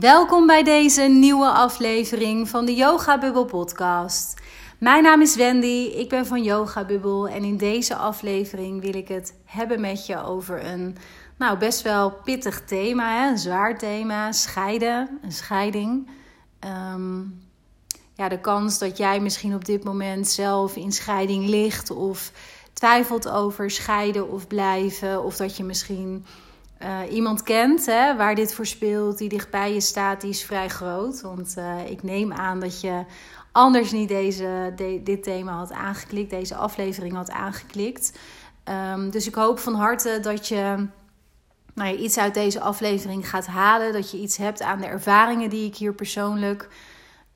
Welkom bij deze nieuwe aflevering van de Yoga Bubble podcast. Mijn naam is Wendy, ik ben van Yoga Bubble en in deze aflevering wil ik het hebben met je over een nou, best wel pittig thema, hè? een zwaar thema, scheiden, een scheiding. Ehm, ja, de kans dat jij misschien op dit moment zelf in scheiding ligt of twijfelt over scheiden of blijven, of dat je misschien uh, iemand kent hè, waar dit voor speelt, die dichtbij je staat, die is vrij groot. Want uh, ik neem aan dat je anders niet deze, de, dit thema had aangeklikt, deze aflevering had aangeklikt. Um, dus ik hoop van harte dat je nou ja, iets uit deze aflevering gaat halen. Dat je iets hebt aan de ervaringen die ik hier persoonlijk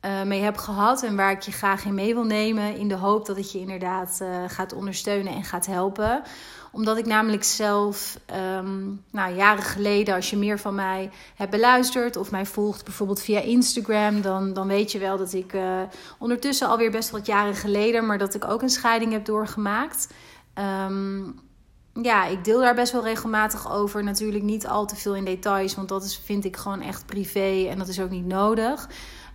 uh, mee heb gehad. En waar ik je graag in mee wil nemen. In de hoop dat het je inderdaad uh, gaat ondersteunen en gaat helpen omdat ik namelijk zelf, um, nou, jaren geleden, als je meer van mij hebt beluisterd of mij volgt, bijvoorbeeld via Instagram, dan, dan weet je wel dat ik uh, ondertussen alweer best wat jaren geleden, maar dat ik ook een scheiding heb doorgemaakt. Um, ja, ik deel daar best wel regelmatig over. Natuurlijk niet al te veel in details, want dat is, vind ik gewoon echt privé en dat is ook niet nodig.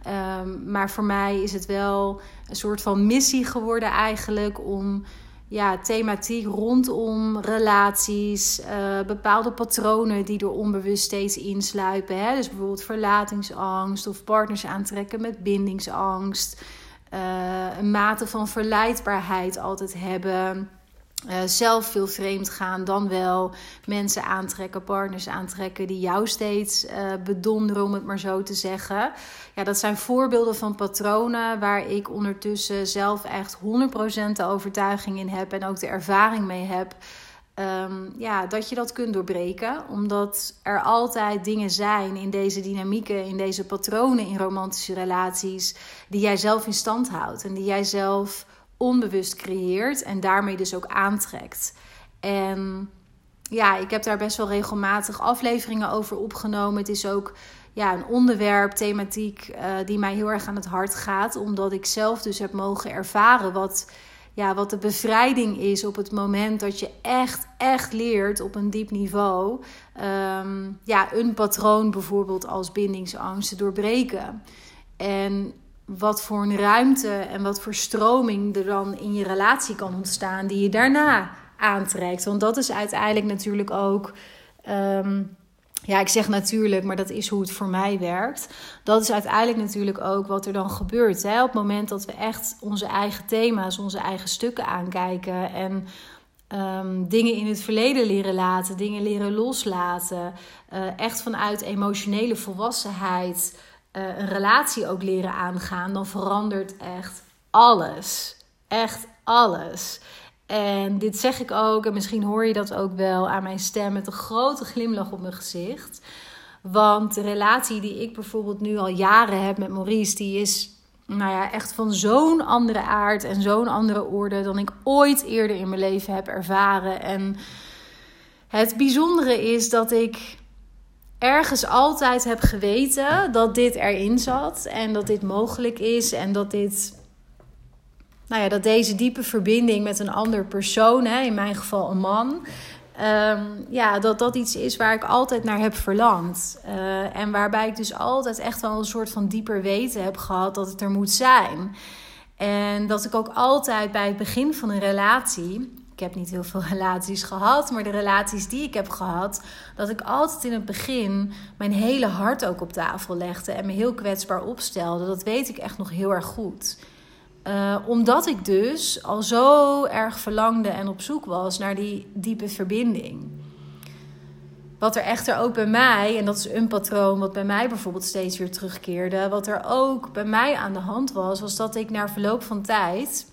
Um, maar voor mij is het wel een soort van missie geworden eigenlijk om ja, thematiek rondom relaties, uh, bepaalde patronen die er onbewust steeds insluipen. Hè? Dus bijvoorbeeld verlatingsangst of partners aantrekken met bindingsangst. Uh, een mate van verleidbaarheid altijd hebben. Uh, zelf veel vreemd gaan, dan wel mensen aantrekken, partners aantrekken die jou steeds uh, bedonderen, om het maar zo te zeggen. Ja, dat zijn voorbeelden van patronen waar ik ondertussen zelf echt 100% de overtuiging in heb en ook de ervaring mee heb. Um, ja, dat je dat kunt doorbreken. Omdat er altijd dingen zijn in deze dynamieken, in deze patronen in romantische relaties, die jij zelf in stand houdt en die jij zelf onbewust creëert en daarmee dus ook aantrekt. En ja, ik heb daar best wel regelmatig afleveringen over opgenomen. Het is ook ja, een onderwerp, thematiek uh, die mij heel erg aan het hart gaat. Omdat ik zelf dus heb mogen ervaren wat, ja, wat de bevrijding is op het moment dat je echt, echt leert op een diep niveau. Um, ja, een patroon bijvoorbeeld als bindingsangst te doorbreken. En wat voor een ruimte en wat voor stroming er dan in je relatie kan ontstaan die je daarna aantrekt. Want dat is uiteindelijk natuurlijk ook. Um, ja, ik zeg natuurlijk, maar dat is hoe het voor mij werkt. Dat is uiteindelijk natuurlijk ook wat er dan gebeurt. Hè? Op het moment dat we echt onze eigen thema's, onze eigen stukken aankijken en um, dingen in het verleden leren laten, dingen leren loslaten. Uh, echt vanuit emotionele volwassenheid uh, een relatie ook leren aangaan, dan verandert echt alles. Echt alles. En dit zeg ik ook, en misschien hoor je dat ook wel aan mijn stem met een grote glimlach op mijn gezicht. Want de relatie die ik bijvoorbeeld nu al jaren heb met Maurice, die is nou ja, echt van zo'n andere aard en zo'n andere orde dan ik ooit eerder in mijn leven heb ervaren. En het bijzondere is dat ik ergens altijd heb geweten dat dit erin zat en dat dit mogelijk is en dat dit nou ja, dat deze diepe verbinding met een ander persoon, hè, in mijn geval een man, um, ja, dat dat iets is waar ik altijd naar heb verlangd. Uh, en waarbij ik dus altijd echt wel een soort van dieper weten heb gehad dat het er moet zijn. En dat ik ook altijd bij het begin van een relatie. Heb niet heel veel relaties gehad, maar de relaties die ik heb gehad, dat ik altijd in het begin mijn hele hart ook op tafel legde en me heel kwetsbaar opstelde. Dat weet ik echt nog heel erg goed. Uh, omdat ik dus al zo erg verlangde en op zoek was naar die diepe verbinding. Wat er echter ook bij mij, en dat is een patroon wat bij mij bijvoorbeeld steeds weer terugkeerde, wat er ook bij mij aan de hand was, was dat ik na verloop van tijd,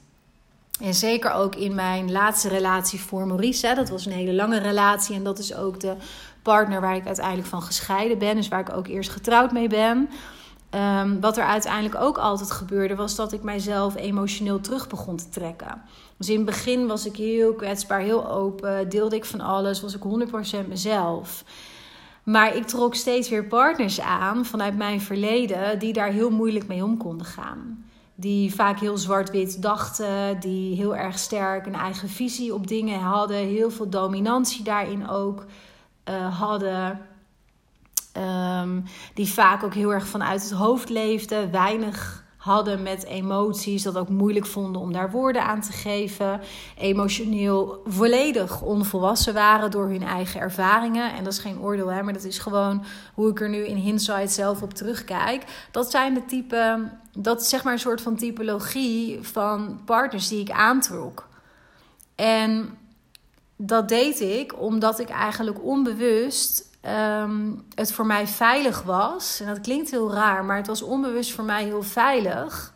en zeker ook in mijn laatste relatie voor Maurice, hè, dat was een hele lange relatie en dat is ook de partner waar ik uiteindelijk van gescheiden ben, dus waar ik ook eerst getrouwd mee ben. Um, wat er uiteindelijk ook altijd gebeurde, was dat ik mijzelf emotioneel terug begon te trekken. Dus in het begin was ik heel kwetsbaar, heel open, deelde ik van alles, was ik 100% mezelf. Maar ik trok steeds weer partners aan vanuit mijn verleden die daar heel moeilijk mee om konden gaan. Die vaak heel zwart-wit dachten, die heel erg sterk een eigen visie op dingen hadden, heel veel dominantie daarin ook uh, hadden. Ehm, die vaak ook heel erg vanuit het hoofd leefden. Weinig hadden met emoties, dat ook moeilijk vonden om daar woorden aan te geven. Emotioneel volledig onvolwassen waren door hun eigen ervaringen. En dat is geen oordeel, hè, maar dat is gewoon hoe ik er nu in hindsight zelf op terugkijk. Dat zijn de type, dat is zeg maar een soort van typologie van partners die ik aantrok. En dat deed ik omdat ik eigenlijk onbewust Ehm, het voor mij veilig was. En dat klinkt heel raar, maar het was onbewust voor mij heel veilig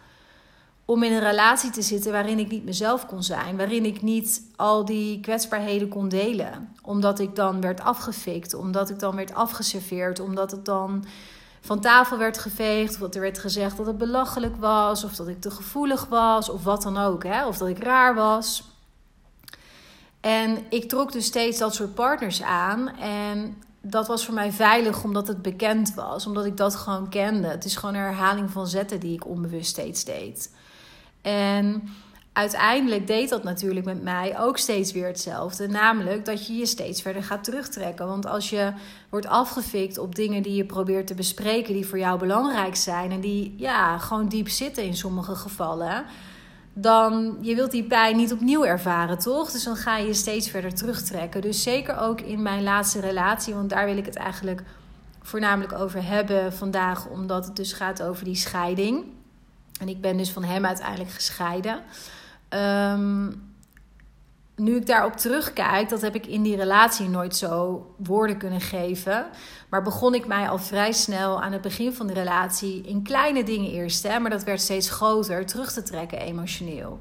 om in een relatie te zitten waarin ik niet mezelf kon zijn, waarin ik niet al die kwetsbaarheden kon delen, omdat ik dan werd afgefikt, omdat ik dan werd afgeserveerd, omdat het dan van tafel werd geveegd, of dat er werd gezegd dat het belachelijk was, of dat ik te gevoelig was, of wat dan ook, hè? of dat ik raar was. En ik trok dus steeds dat soort partners aan. En dat was voor mij veilig omdat het bekend was. Omdat ik dat gewoon kende. Het is gewoon een herhaling van zetten die ik onbewust steeds deed. En uiteindelijk deed dat natuurlijk met mij ook steeds weer hetzelfde. Namelijk dat je je steeds verder gaat terugtrekken. Want als je wordt afgefikt op dingen die je probeert te bespreken, die voor jou belangrijk zijn en die ja, gewoon diep zitten in sommige gevallen dan je wilt die pijn niet opnieuw ervaren, toch? Dus dan ga je steeds verder terugtrekken. Dus zeker ook in mijn laatste relatie, want daar wil ik het eigenlijk voornamelijk over hebben vandaag, omdat het dus gaat over die scheiding. En ik ben dus van hem uiteindelijk gescheiden. Um, nu ik daarop terugkijk, dat heb ik in die relatie nooit zo woorden kunnen geven. Maar begon ik mij al vrij snel aan het begin van de relatie in kleine dingen eerst, hè, maar dat werd steeds groter, terug te trekken emotioneel.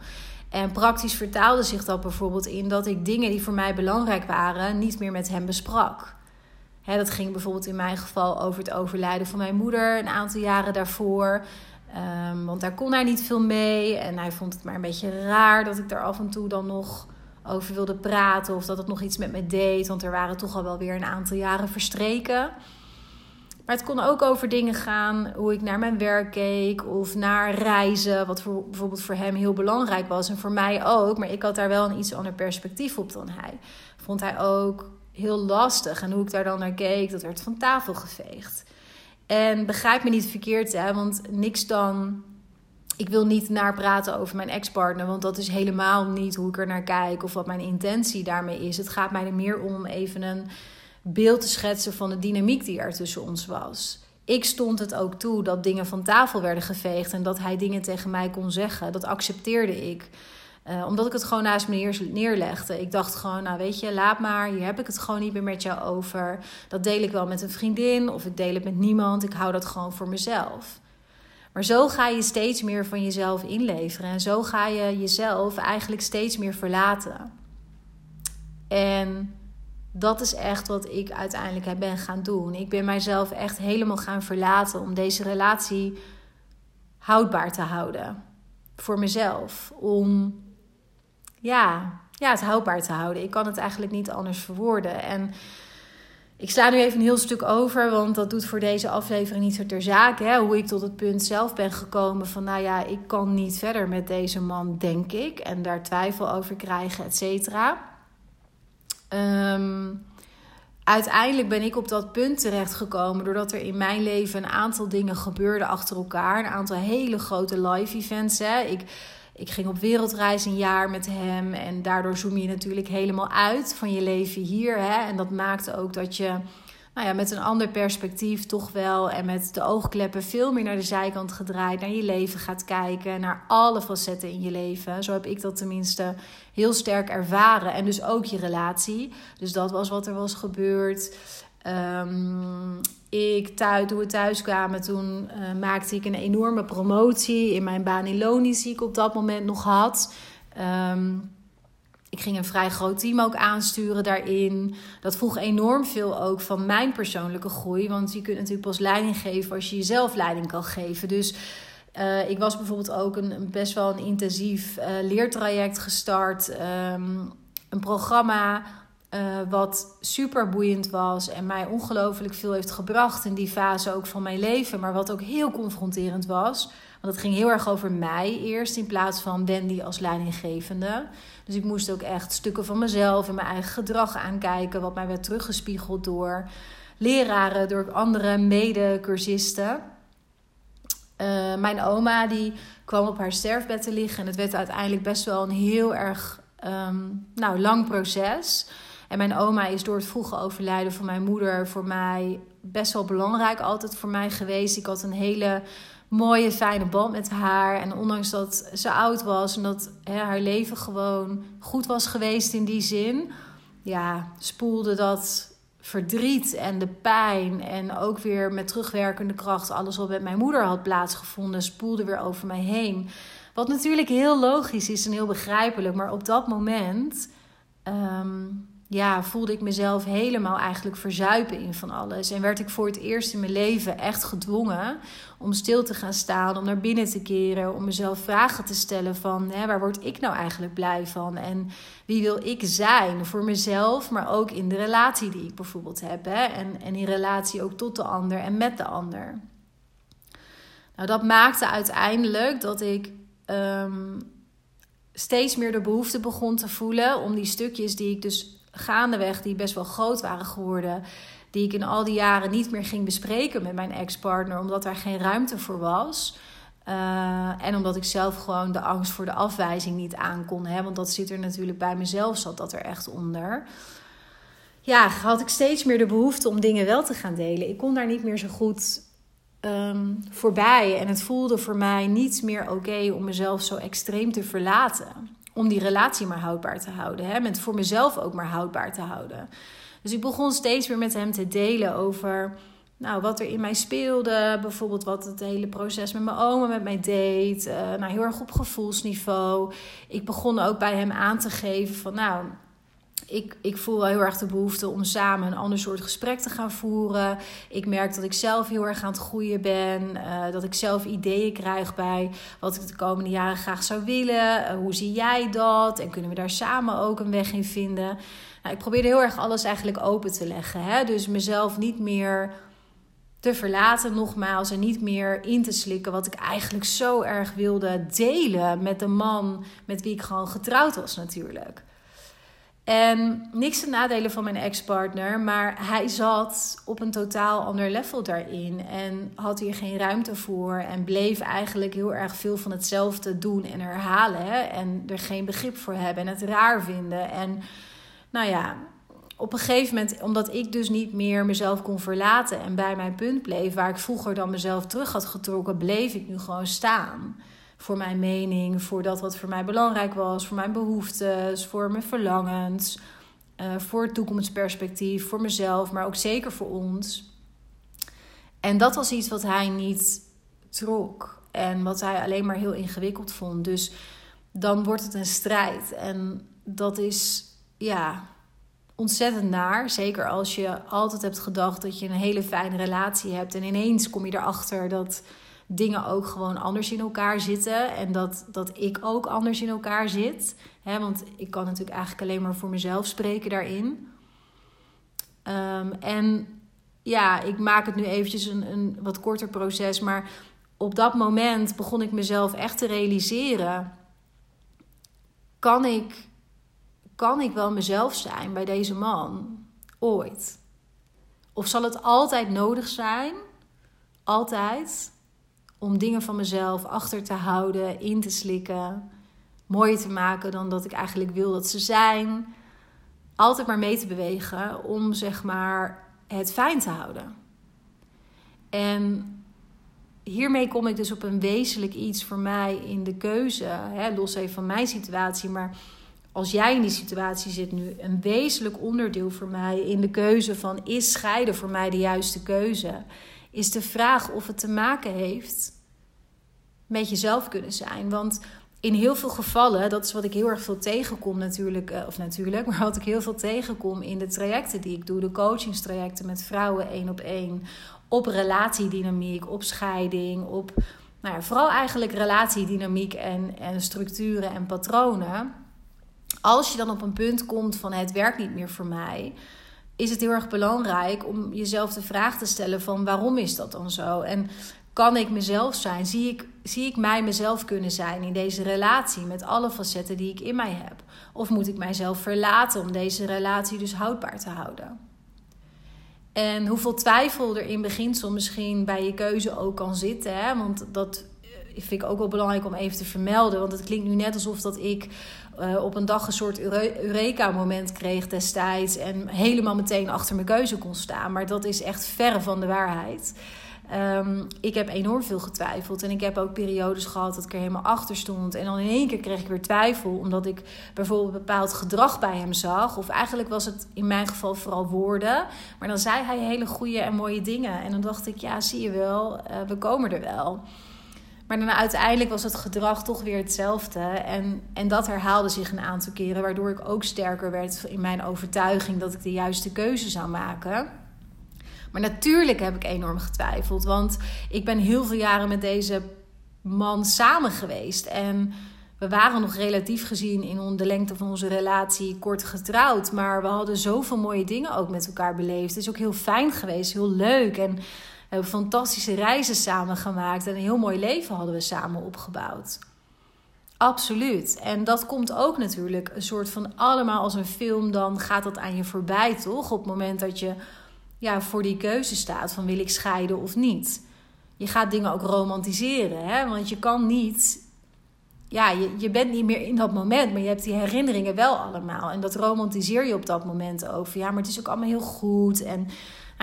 En praktisch vertaalde zich dat bijvoorbeeld in dat ik dingen die voor mij belangrijk waren niet meer met hem besprak. Hè, dat ging bijvoorbeeld in mijn geval over het overlijden van mijn moeder een aantal jaren daarvoor. Um, want daar kon hij niet veel mee. En hij vond het maar een beetje raar dat ik daar af en toe dan nog over wilde praten of dat het nog iets met me deed, want er waren toch al wel weer een aantal jaren verstreken. Maar het kon ook over dingen gaan, hoe ik naar mijn werk keek of naar reizen, wat voor, bijvoorbeeld voor hem heel belangrijk was en voor mij ook. Maar ik had daar wel een iets ander perspectief op dan hij. Vond hij ook heel lastig en hoe ik daar dan naar keek, dat werd van tafel geveegd. En begrijp me niet verkeerd, hè, want niks dan ik wil niet naar praten over mijn ex-partner, want dat is helemaal niet hoe ik er naar kijk of wat mijn intentie daarmee is. Het gaat mij er meer om even een beeld te schetsen van de dynamiek die er tussen ons was. Ik stond het ook toe dat dingen van tafel werden geveegd en dat hij dingen tegen mij kon zeggen. Dat accepteerde ik. Uh, omdat ik het gewoon naast me neerlegde. Ik dacht gewoon, nou weet je, laat maar. Hier heb ik het gewoon niet meer met jou over. Dat deel ik wel met een vriendin of ik deel het met niemand. Ik hou dat gewoon voor mezelf. Maar zo ga je steeds meer van jezelf inleveren. En zo ga je jezelf eigenlijk steeds meer verlaten. En dat is echt wat ik uiteindelijk ben gaan doen. Ik ben mijzelf echt helemaal gaan verlaten om deze relatie houdbaar te houden. Voor mezelf. Om ja, ja, het houdbaar te houden. Ik kan het eigenlijk niet anders verwoorden. En ik sla nu even een heel stuk over, want dat doet voor deze aflevering niet zo ter zake. Hè? Hoe ik tot het punt zelf ben gekomen van, nou ja, ik kan niet verder met deze man, denk ik. En daar twijfel over krijgen, et cetera. Ehm, uiteindelijk ben ik op dat punt terechtgekomen doordat er in mijn leven een aantal dingen gebeurden achter elkaar. Een aantal hele grote live events. Hè? Ik ik ging op wereldreis een jaar met hem. En daardoor zoom je natuurlijk helemaal uit van je leven hier. Hè? En dat maakte ook dat je nou ja, met een ander perspectief toch wel. En met de oogkleppen veel meer naar de zijkant gedraaid. Naar je leven gaat kijken. Naar alle facetten in je leven. Zo heb ik dat tenminste heel sterk ervaren. En dus ook je relatie. Dus dat was wat er was gebeurd. Um, ik thuis, toen we thuis kwamen, toen uh, maakte ik een enorme promotie in mijn baan in Lonis, die ik op dat moment nog had. Um, ik ging een vrij groot team ook aansturen daarin. Dat vroeg enorm veel ook van mijn persoonlijke groei. Want je kunt natuurlijk pas leiding geven als je jezelf leiding kan geven. Dus uh, ik was bijvoorbeeld ook een, best wel een intensief uh, leertraject gestart. Um, een programma uh, wat super boeiend was en mij ongelooflijk veel heeft gebracht in die fase ook van mijn leven. Maar wat ook heel confronterend was. Want het ging heel erg over mij eerst in plaats van Wendy als leidinggevende. Dus ik moest ook echt stukken van mezelf en mijn eigen gedrag aankijken. Wat mij werd teruggespiegeld door leraren, door andere mede-cursisten. Uh, mijn oma die kwam op haar sterfbed te liggen. En het werd uiteindelijk best wel een heel erg um, nou, lang proces. En mijn oma is door het vroege overlijden van mijn moeder voor mij best wel belangrijk altijd voor mij geweest. Ik had een hele mooie, fijne band met haar. En ondanks dat ze oud was en dat hè, haar leven gewoon goed was geweest in die zin, ja, spoelde dat verdriet en de pijn en ook weer met terugwerkende kracht alles wat met mijn moeder had plaatsgevonden, spoelde weer over mij heen. Wat natuurlijk heel logisch is en heel begrijpelijk, maar op dat moment ehm, ja, voelde ik mezelf helemaal eigenlijk verzuipen in van alles. En werd ik voor het eerst in mijn leven echt gedwongen om stil te gaan staan, om naar binnen te keren, om mezelf vragen te stellen van hè, waar word ik nou eigenlijk blij van? En wie wil ik zijn voor mezelf, maar ook in de relatie die ik bijvoorbeeld heb. Hè? En, en in relatie ook tot de ander en met de ander. Nou, dat maakte uiteindelijk dat ik ehm, steeds meer de behoefte begon te voelen om die stukjes die ik dus gaandeweg, die best wel groot waren geworden, die ik in al die jaren niet meer ging bespreken met mijn ex-partner, omdat daar geen ruimte voor was. Uh, en omdat ik zelf gewoon de angst voor de afwijzing niet aankon. Hè? Want dat zit er natuurlijk bij mezelf, zat dat er echt onder. Ja, had ik steeds meer de behoefte om dingen wel te gaan delen. Ik kon daar niet meer zo goed um, voorbij. En het voelde voor mij niet meer oké om mezelf zo extreem te verlaten om die relatie maar houdbaar te houden. Hè? Met voor mezelf ook maar houdbaar te houden. Dus ik begon steeds weer met hem te delen over nou, wat er in mij speelde. Bijvoorbeeld wat het hele proces met mijn oma met mij deed. Uh, nou, heel erg op gevoelsniveau. Ik begon ook bij hem aan te geven van nou ik, ik voel wel heel erg de behoefte om samen een ander soort gesprek te gaan voeren. Ik merk dat ik zelf heel erg aan het groeien ben. Uh, dat ik zelf ideeën krijg bij wat ik de komende jaren graag zou willen. Uh, hoe zie jij dat? En kunnen we daar samen ook een weg in vinden? Nou, ik probeerde heel erg alles eigenlijk open te leggen. Hè? Dus mezelf niet meer te verlaten, nogmaals, en niet meer in te slikken wat ik eigenlijk zo erg wilde delen met de man met wie ik gewoon getrouwd was, natuurlijk. En niks te nadelen van mijn ex-partner, maar hij zat op een totaal ander level daarin. En had hier geen ruimte voor. En bleef eigenlijk heel erg veel van hetzelfde doen en herhalen. En er geen begrip voor hebben en het raar vinden. En nou ja, op een gegeven moment, omdat ik dus niet meer mezelf kon verlaten en bij mijn punt bleef, waar ik vroeger dan mezelf terug had getrokken, bleef ik nu gewoon staan voor mijn mening, voor dat wat voor mij belangrijk was, voor mijn behoeftes, voor mijn verlangens, uh, voor het toekomstperspectief, voor mezelf, maar ook zeker voor ons. En dat was iets wat hij niet trok en wat hij alleen maar heel ingewikkeld vond. Dus dan wordt het een strijd en dat is ja ontzettend naar. Zeker als je altijd hebt gedacht dat je een hele fijne relatie hebt en ineens kom je erachter dat dingen ook gewoon anders in elkaar zitten. En dat, dat ik ook anders in elkaar zit. Hè, want ik kan natuurlijk eigenlijk alleen maar voor mezelf spreken daarin. Ehm, en ja, ik maak het nu eventjes een, een wat korter proces. Maar op dat moment begon ik mezelf echt te realiseren. Kan ik, kan ik wel mezelf zijn bij deze man? Ooit? Of zal het altijd nodig zijn? Altijd om dingen van mezelf achter te houden, in te slikken, mooier te maken dan dat ik eigenlijk wil dat ze zijn. Altijd maar mee te bewegen om zeg maar het fijn te houden. En hiermee kom ik dus op een wezenlijk iets voor mij in de keuze. Hè, los even van mijn situatie, maar als jij in die situatie zit nu, een wezenlijk onderdeel voor mij in de keuze van is scheiden voor mij de juiste keuze? Is de vraag of het te maken heeft met jezelf kunnen zijn. Want in heel veel gevallen, dat is wat ik heel erg veel tegenkom natuurlijk, eh, of natuurlijk, maar wat ik heel veel tegenkom in de trajecten die ik doe, de coachingstrajecten met vrouwen één op één, op relatiedynamiek, op scheiding, op nou ja, vooral eigenlijk relatiedynamiek en, en structuren en patronen. Als je dan op een punt komt van het werkt niet meer voor mij, is het heel erg belangrijk om jezelf de vraag te stellen van waarom is dat dan zo? En kan ik mezelf zijn? Zie ik, zie ik mij mezelf kunnen zijn in deze relatie met alle facetten die ik in mij heb? Of moet ik mijzelf verlaten om deze relatie dus houdbaar te houden? En hoeveel twijfel er in beginsel misschien bij je keuze ook kan zitten. Hè? Want dat vind ik ook wel belangrijk om even te vermelden. Want het klinkt nu net alsof dat ik uh, op een dag een soort Eureka-moment kreeg destijds. En helemaal meteen achter mijn keuze kon staan. Maar dat is echt verre van de waarheid. Um, ik heb enorm veel getwijfeld. En ik heb ook periodes gehad dat ik er helemaal achter stond. En dan in één keer kreeg ik weer twijfel. Omdat ik bijvoorbeeld bepaald gedrag bij hem zag. Of eigenlijk was het in mijn geval vooral woorden. Maar dan zei hij hele goede en mooie dingen. En dan dacht ik, ja, zie je wel, uh, we komen er wel. Maar dan uiteindelijk was het gedrag toch weer hetzelfde. En, en dat herhaalde zich een aantal keren, waardoor ik ook sterker werd in mijn overtuiging dat ik de juiste keuze zou maken. Maar natuurlijk heb ik enorm getwijfeld, want ik ben heel veel jaren met deze man samen geweest. En we waren nog relatief gezien in de lengte van onze relatie kort getrouwd. Maar we hadden zoveel mooie dingen ook met elkaar beleefd. Het is ook heel fijn geweest, heel leuk. En hebben fantastische reizen samen gemaakt en een heel mooi leven hadden we samen opgebouwd. Absoluut. En dat komt ook natuurlijk een soort van allemaal als een film, dan gaat dat aan je voorbij, toch? Op het moment dat je ja, voor die keuze staat van wil ik scheiden of niet. Je gaat dingen ook romantiseren, hè? want je kan niet. Ja, je, je bent niet meer in dat moment, maar je hebt die herinneringen wel allemaal. En dat romantiseer je op dat moment over. Ja, maar het is ook allemaal heel goed. En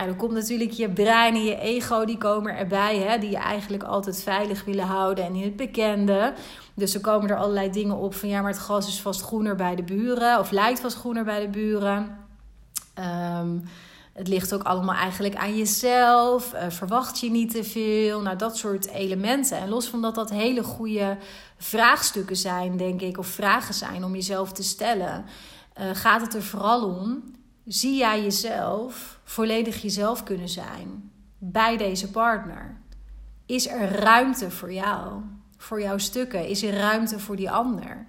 nou, dan komt natuurlijk je brein en je ego, die komen erbij, hè, die je eigenlijk altijd veilig willen houden en in het bekende. Dus er komen er allerlei dingen op van ja, maar het gras is vast groener bij de buren, of lijkt vast groener bij de buren. Ehm, het ligt ook allemaal eigenlijk aan jezelf. Uh, verwacht je niet te veel? Nou, dat soort elementen. En los van dat dat hele goede vraagstukken zijn, denk ik, of vragen zijn om jezelf te stellen, uh, gaat het er vooral om zie jij jezelf volledig jezelf kunnen zijn bij deze partner? Is er ruimte voor jou, voor jouw stukken? Is er ruimte voor die ander?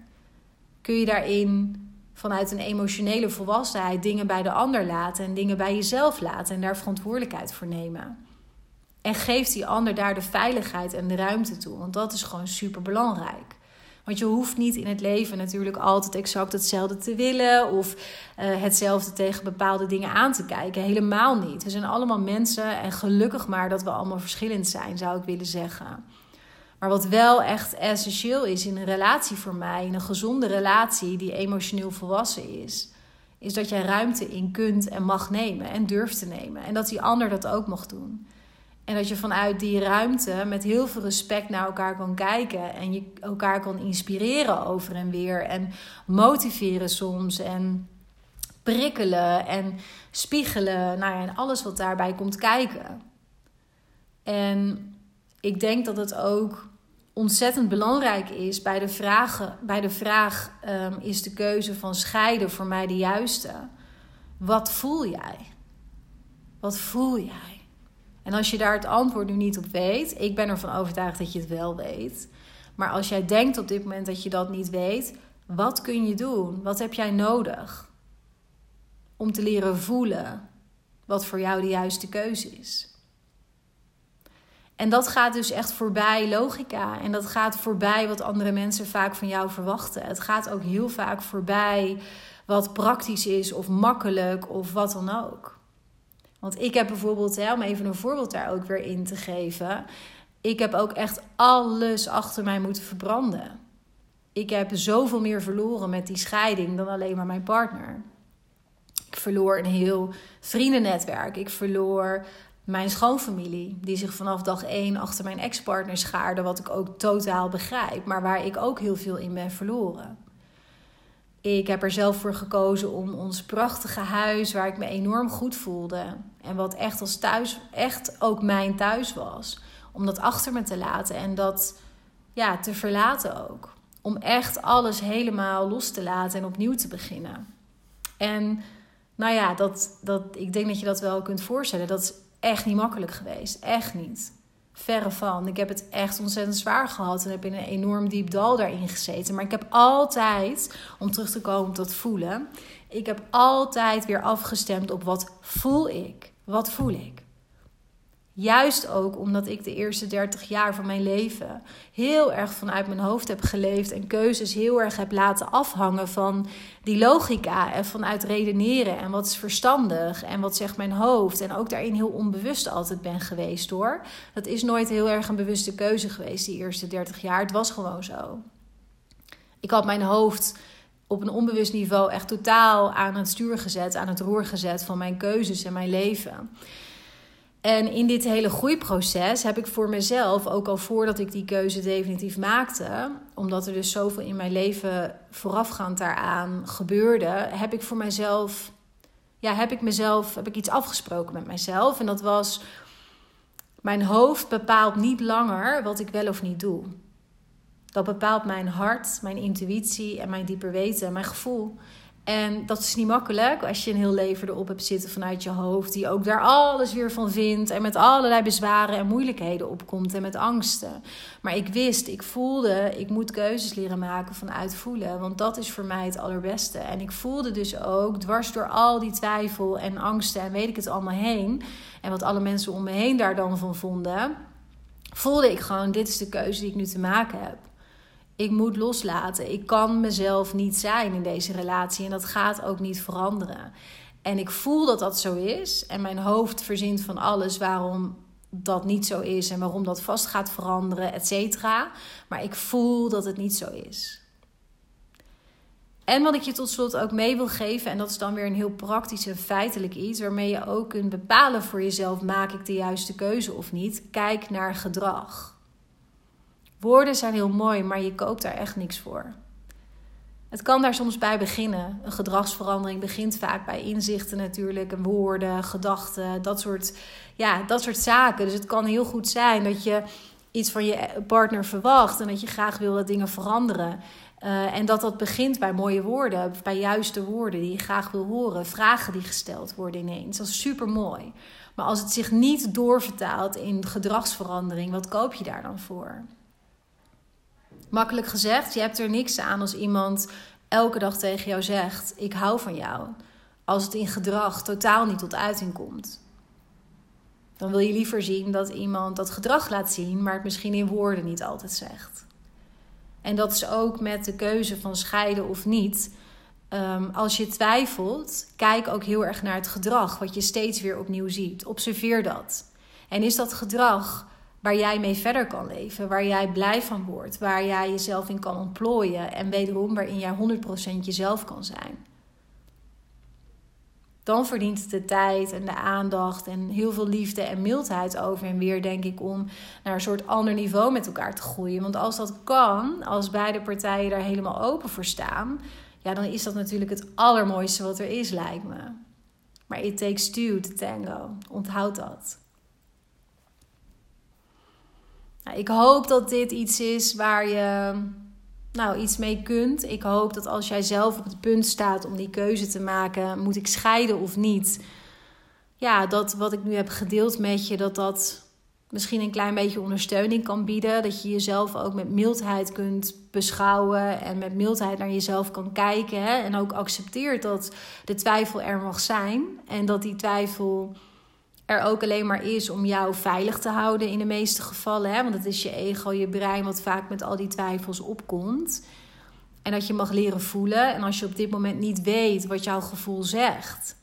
Kun je daarin vanuit een emotionele volwassenheid dingen bij de ander laten en dingen bij jezelf laten en daar verantwoordelijkheid voor nemen? En geeft die ander daar de veiligheid en de ruimte toe, want dat is gewoon super belangrijk. Want je hoeft niet in het leven natuurlijk altijd exact hetzelfde te willen of uh, hetzelfde tegen bepaalde dingen aan te kijken. Helemaal niet. We zijn allemaal mensen en gelukkig maar dat we allemaal verschillend zijn, zou ik willen zeggen. Maar wat wel echt essentieel is in een relatie voor mij, in een gezonde relatie die emotioneel volwassen is, is dat jij ruimte in kunt en mag nemen en durft te nemen. En dat die ander dat ook mag doen. En dat je vanuit die ruimte met heel veel respect naar elkaar kan kijken. En je elkaar kan inspireren over en weer. En motiveren soms. En prikkelen en spiegelen. Nou ja, en alles wat daarbij komt kijken. En ik denk dat het ook ontzettend belangrijk is bij de, vragen, bij de vraag: um, is de keuze van scheiden voor mij de juiste? Wat voel jij? Wat voel jij? En als je daar het antwoord nu niet op weet, ik ben ervan overtuigd dat je het wel weet. Maar als jij denkt op dit moment dat je dat niet weet, wat kun je doen? Wat heb jij nodig? Om te leren voelen wat voor jou de juiste keuze is. En dat gaat dus echt voorbij logica. En dat gaat voorbij wat andere mensen vaak van jou verwachten. Het gaat ook heel vaak voorbij wat praktisch is of makkelijk of wat dan ook. Want ik heb bijvoorbeeld, hè, om even een voorbeeld daar ook weer in te geven. Ik heb ook echt alles achter mij moeten verbranden. Ik heb zoveel meer verloren met die scheiding dan alleen maar mijn partner. Ik verloor een heel vriendennetwerk. Ik verloor mijn schoonfamilie, die zich vanaf dag één achter mijn ex-partner schaarde, wat ik ook totaal begrijp, maar waar ik ook heel veel in ben verloren. Ik heb er zelf voor gekozen om ons prachtige huis, waar ik me enorm goed voelde. En wat echt als thuis, echt ook mijn thuis was. Om dat achter me te laten en dat ja, te verlaten ook. Om echt alles helemaal los te laten en opnieuw te beginnen. En nou ja, dat, dat, ik denk dat je dat wel kunt voorstellen. Dat is echt niet makkelijk geweest. Echt niet. Verre van. Ik heb het echt ontzettend zwaar gehad en heb in een enorm diep dal daarin gezeten. Maar ik heb altijd, om terug te komen dat voelen, ik heb altijd weer afgestemd op wat voel ik? Wat voel ik? Juist ook omdat ik de eerste 30 jaar van mijn leven heel erg vanuit mijn hoofd heb geleefd en keuzes heel erg heb laten afhangen van die logica en vanuit redeneren en wat is verstandig en wat zegt mijn hoofd. En ook daarin heel onbewust altijd ben geweest hoor. Dat is nooit heel erg een bewuste keuze geweest die eerste 30 jaar. Het was gewoon zo. Ik had mijn hoofd op een onbewust niveau echt totaal aan het stuur gezet, aan het roer gezet van mijn keuzes en mijn leven. En in dit hele groeiproces heb ik voor mezelf, ook al voordat ik die keuze definitief maakte, omdat er dus zoveel in mijn leven voorafgaand daaraan gebeurde, heb ik voor mezelf, ja, heb ik mezelf, heb ik iets afgesproken met mezelf. En dat was, mijn hoofd bepaalt niet langer wat ik wel of niet doe. Dat bepaalt mijn hart, mijn intuïtie en mijn dieper weten, mijn gevoel. En dat is niet makkelijk als je een heel leven erop hebt zitten vanuit je hoofd, die ook daar alles weer van vindt en met allerlei bezwaren en moeilijkheden opkomt en met angsten. Maar ik wist, ik voelde, ik moet keuzes leren maken vanuit voelen, want dat is voor mij het allerbeste. En ik voelde dus ook, dwars door al die twijfel en angsten en weet ik het allemaal heen, en wat alle mensen om me heen daar dan van vonden, voelde ik gewoon, dit is de keuze die ik nu te maken heb. Ik moet loslaten. Ik kan mezelf niet zijn in deze relatie en dat gaat ook niet veranderen. En ik voel dat dat zo is en mijn hoofd verzint van alles waarom dat niet zo is en waarom dat vast gaat veranderen, et cetera. Maar ik voel dat het niet zo is. En wat ik je tot slot ook mee wil geven, en dat is dan weer een heel praktisch en feitelijk iets, waarmee je ook kunt bepalen voor jezelf: maak ik de juiste keuze of niet? Kijk naar gedrag. Woorden zijn heel mooi, maar je koopt daar echt niks voor. Het kan daar soms bij beginnen. Een gedragsverandering begint vaak bij inzichten natuurlijk, en woorden, gedachten, dat soort, ja, dat soort zaken. Dus het kan heel goed zijn dat je iets van je partner verwacht en dat je graag wil dat dingen veranderen. Uh, en dat dat begint bij mooie woorden, bij juiste woorden die je graag wil horen, vragen die gesteld worden ineens. Dat is super mooi. Maar als het zich niet doorvertaalt in gedragsverandering, wat koop je daar dan voor? Makkelijk gezegd, je hebt er niks aan als iemand elke dag tegen jou zegt: Ik hou van jou. Als het in gedrag totaal niet tot uiting komt. Dan wil je liever zien dat iemand dat gedrag laat zien, maar het misschien in woorden niet altijd zegt. En dat is ook met de keuze van scheiden of niet. Um, als je twijfelt, kijk ook heel erg naar het gedrag, wat je steeds weer opnieuw ziet. Observeer dat. En is dat gedrag waar jij mee verder kan leven, waar jij blij van wordt, waar jij jezelf in kan ontplooien en wederom waarin jij 100% jezelf kan zijn. Dan verdient het de tijd en de aandacht en heel veel liefde en mildheid over en weer, denk ik, om naar een soort ander niveau met elkaar te groeien. Want als dat kan, als beide partijen daar helemaal open voor staan, ja, dan is dat natuurlijk het allermooiste wat er is, lijkt me. Maar it takes two to tango. Onthoud dat. Nou, ik hoop dat dit iets is waar je nou, iets mee kunt. Ik hoop dat als jij zelf op het punt staat om die keuze te maken, moet ik scheiden of niet? Ja, dat wat ik nu heb gedeeld met je, dat dat misschien een klein beetje ondersteuning kan bieden. Dat je jezelf ook met mildheid kunt beschouwen en met mildheid naar jezelf kan kijken. Hè? En ook accepteert dat de twijfel er mag zijn en dat die twijfel er ook alleen maar is om jou veilig te houden in de meeste gevallen. Hè? Want het is je ego, je brein wat vaak met al die twijfels opkomt. En dat je mag leren voelen. En als je op dit moment niet weet wat jouw gevoel zegt,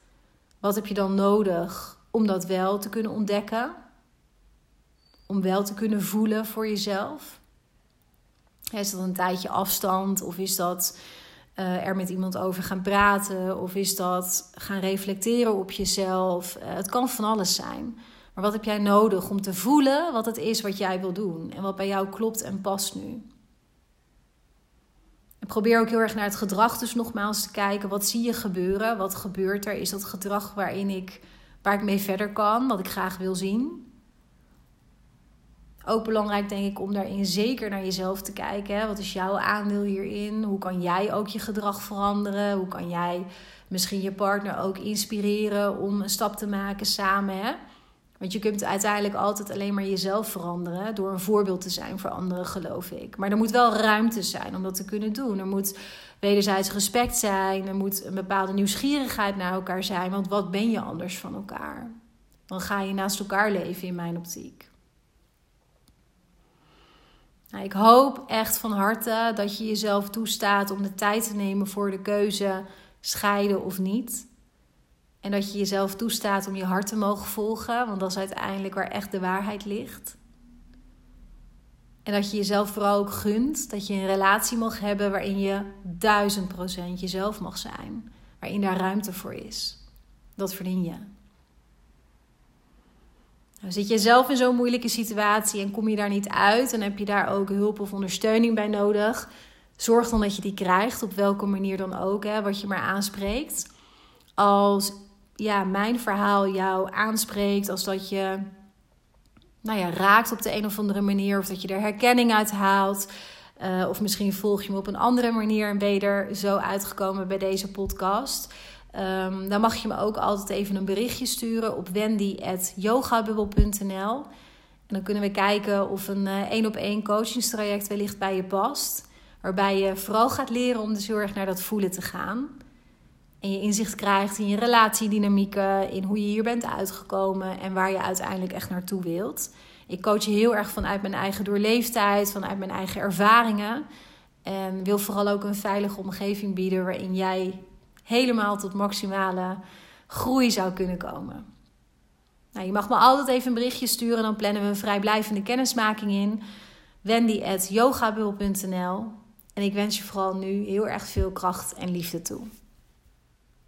wat heb je dan nodig om dat wel te kunnen ontdekken? Om wel te kunnen voelen voor jezelf? Is dat een tijdje afstand of is dat uh, er met iemand over gaan praten? Of is dat gaan reflecteren op jezelf? Uh, het kan van alles zijn. Maar wat heb jij nodig om te voelen wat het is wat jij wil doen? En wat bij jou klopt en past nu? En probeer ook heel erg naar het gedrag dus nogmaals te kijken. Wat zie je gebeuren? Wat gebeurt er? Is dat gedrag waarin ik, waar ik mee verder kan? Wat ik graag wil zien? Ook belangrijk, denk ik, om daarin zeker naar jezelf te kijken. Wat is jouw aandeel hierin? Hoe kan jij ook je gedrag veranderen? Hoe kan jij misschien je partner ook inspireren om een stap te maken samen? Hè? Want je kunt uiteindelijk altijd alleen maar jezelf veranderen door een voorbeeld te zijn voor anderen, geloof ik. Maar er moet wel ruimte zijn om dat te kunnen doen. Er moet wederzijds respect zijn. Er moet een bepaalde nieuwsgierigheid naar elkaar zijn. Want wat ben je anders van elkaar? Dan ga je naast elkaar leven in mijn optiek. Nou, ik hoop echt van harte dat je jezelf toestaat om de tijd te nemen voor de keuze scheiden of niet. En dat je jezelf toestaat om je hart te mogen volgen, want dat is uiteindelijk waar echt de waarheid ligt. En dat je jezelf vooral ook gunt dat je een relatie mag hebben waarin je duizend procent jezelf mag zijn. Waarin daar ruimte voor is. Dat verdien je. Zit je zelf in zo'n moeilijke situatie en kom je daar niet uit en heb je daar ook hulp of ondersteuning bij nodig, zorg dan dat je die krijgt, op welke manier dan ook, hè, wat je maar aanspreekt. Als ja, mijn verhaal jou aanspreekt, als dat je nou ja, raakt op de een of andere manier, of dat je er herkenning uit haalt. Uh, of misschien volg je me op een andere manier en ben je er zo uitgekomen bij deze podcast. Um, dan mag je me ook altijd even een berichtje sturen op wendy.yogabubbel.nl. En dan kunnen we kijken of een één op één coachingstraject wellicht bij je past. Waarbij je vooral gaat leren om dus heel erg naar dat voelen te gaan. En je inzicht krijgt in je relatiedynamieken, in hoe je hier bent uitgekomen en waar je uiteindelijk echt naartoe wilt. Ik coach heel erg vanuit mijn eigen doorleeftijd, vanuit mijn eigen ervaringen. En wil vooral ook een veilige omgeving bieden waarin jij helemaal tot maximale groei zou kunnen komen. Nou, je mag me altijd even een berichtje sturen, dan plannen we een vrijblijvende kennismaking in. Wendy.yogabul.nl En ik wens je vooral nu heel erg veel kracht en liefde toe.